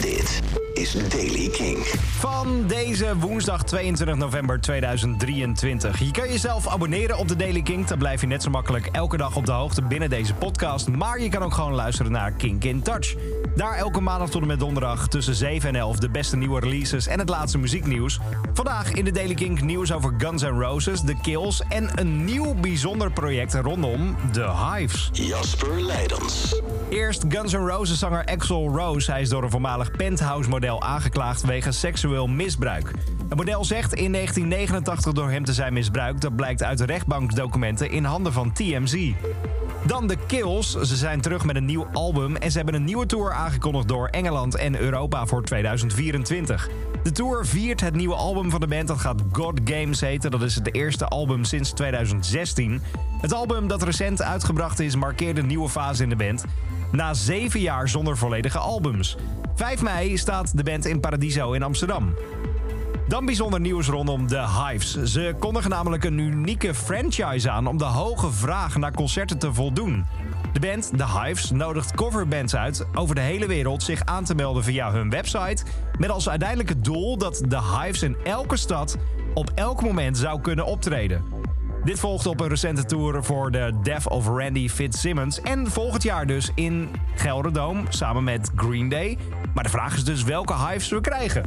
Dit is Daily King. Van deze woensdag 22 november 2023. Je kan jezelf abonneren op de Daily King. Dan blijf je net zo makkelijk elke dag op de hoogte binnen deze podcast. Maar je kan ook gewoon luisteren naar Kink in Touch. Daar elke maandag tot en met donderdag tussen 7 en 11 de beste nieuwe releases en het laatste muzieknieuws. Vandaag in de Daily King nieuws over Guns N' Roses, The Kills en een nieuw bijzonder project rondom The Hives. Jasper Leidens. Eerst Guns N' Roses zanger Axel Rose. Hij is door een voormalig penthouse-model aangeklaagd wegens seksueel misbruik. Het model zegt in 1989 door hem te zijn misbruikt. Dat blijkt uit rechtbankdocumenten in handen van TMZ. Dan de Kills. Ze zijn terug met een nieuw album en ze hebben een nieuwe tour aangekondigd door Engeland en Europa voor 2024. De tour viert het nieuwe album van de band. Dat gaat God Games heten. Dat is het eerste album sinds 2016. Het album dat recent uitgebracht is markeert een nieuwe fase in de band. Na zeven jaar zonder volledige albums. 5 mei staat de band in Paradiso in Amsterdam. Dan bijzonder nieuws rondom The Hives. Ze kondigen namelijk een unieke franchise aan om de hoge vraag naar concerten te voldoen. De band The Hives nodigt coverbands uit over de hele wereld zich aan te melden via hun website. Met als uiteindelijke doel dat The Hives in elke stad op elk moment zou kunnen optreden. Dit volgt op een recente tour voor de Death of Randy Fitzsimmons. En volgend jaar dus in Gelderdoom samen met Green Day. Maar de vraag is dus welke Hives we krijgen.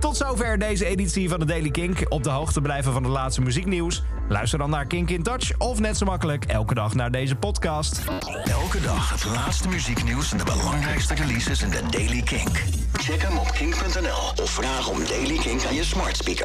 Tot zover deze editie van de Daily Kink. Op de hoogte blijven van het laatste muzieknieuws. Luister dan naar Kink in Touch of net zo makkelijk elke dag naar deze podcast. Elke dag het laatste muzieknieuws en de belangrijkste releases in de Daily Kink. Check hem op kink.nl of vraag om Daily Kink aan je smart speaker.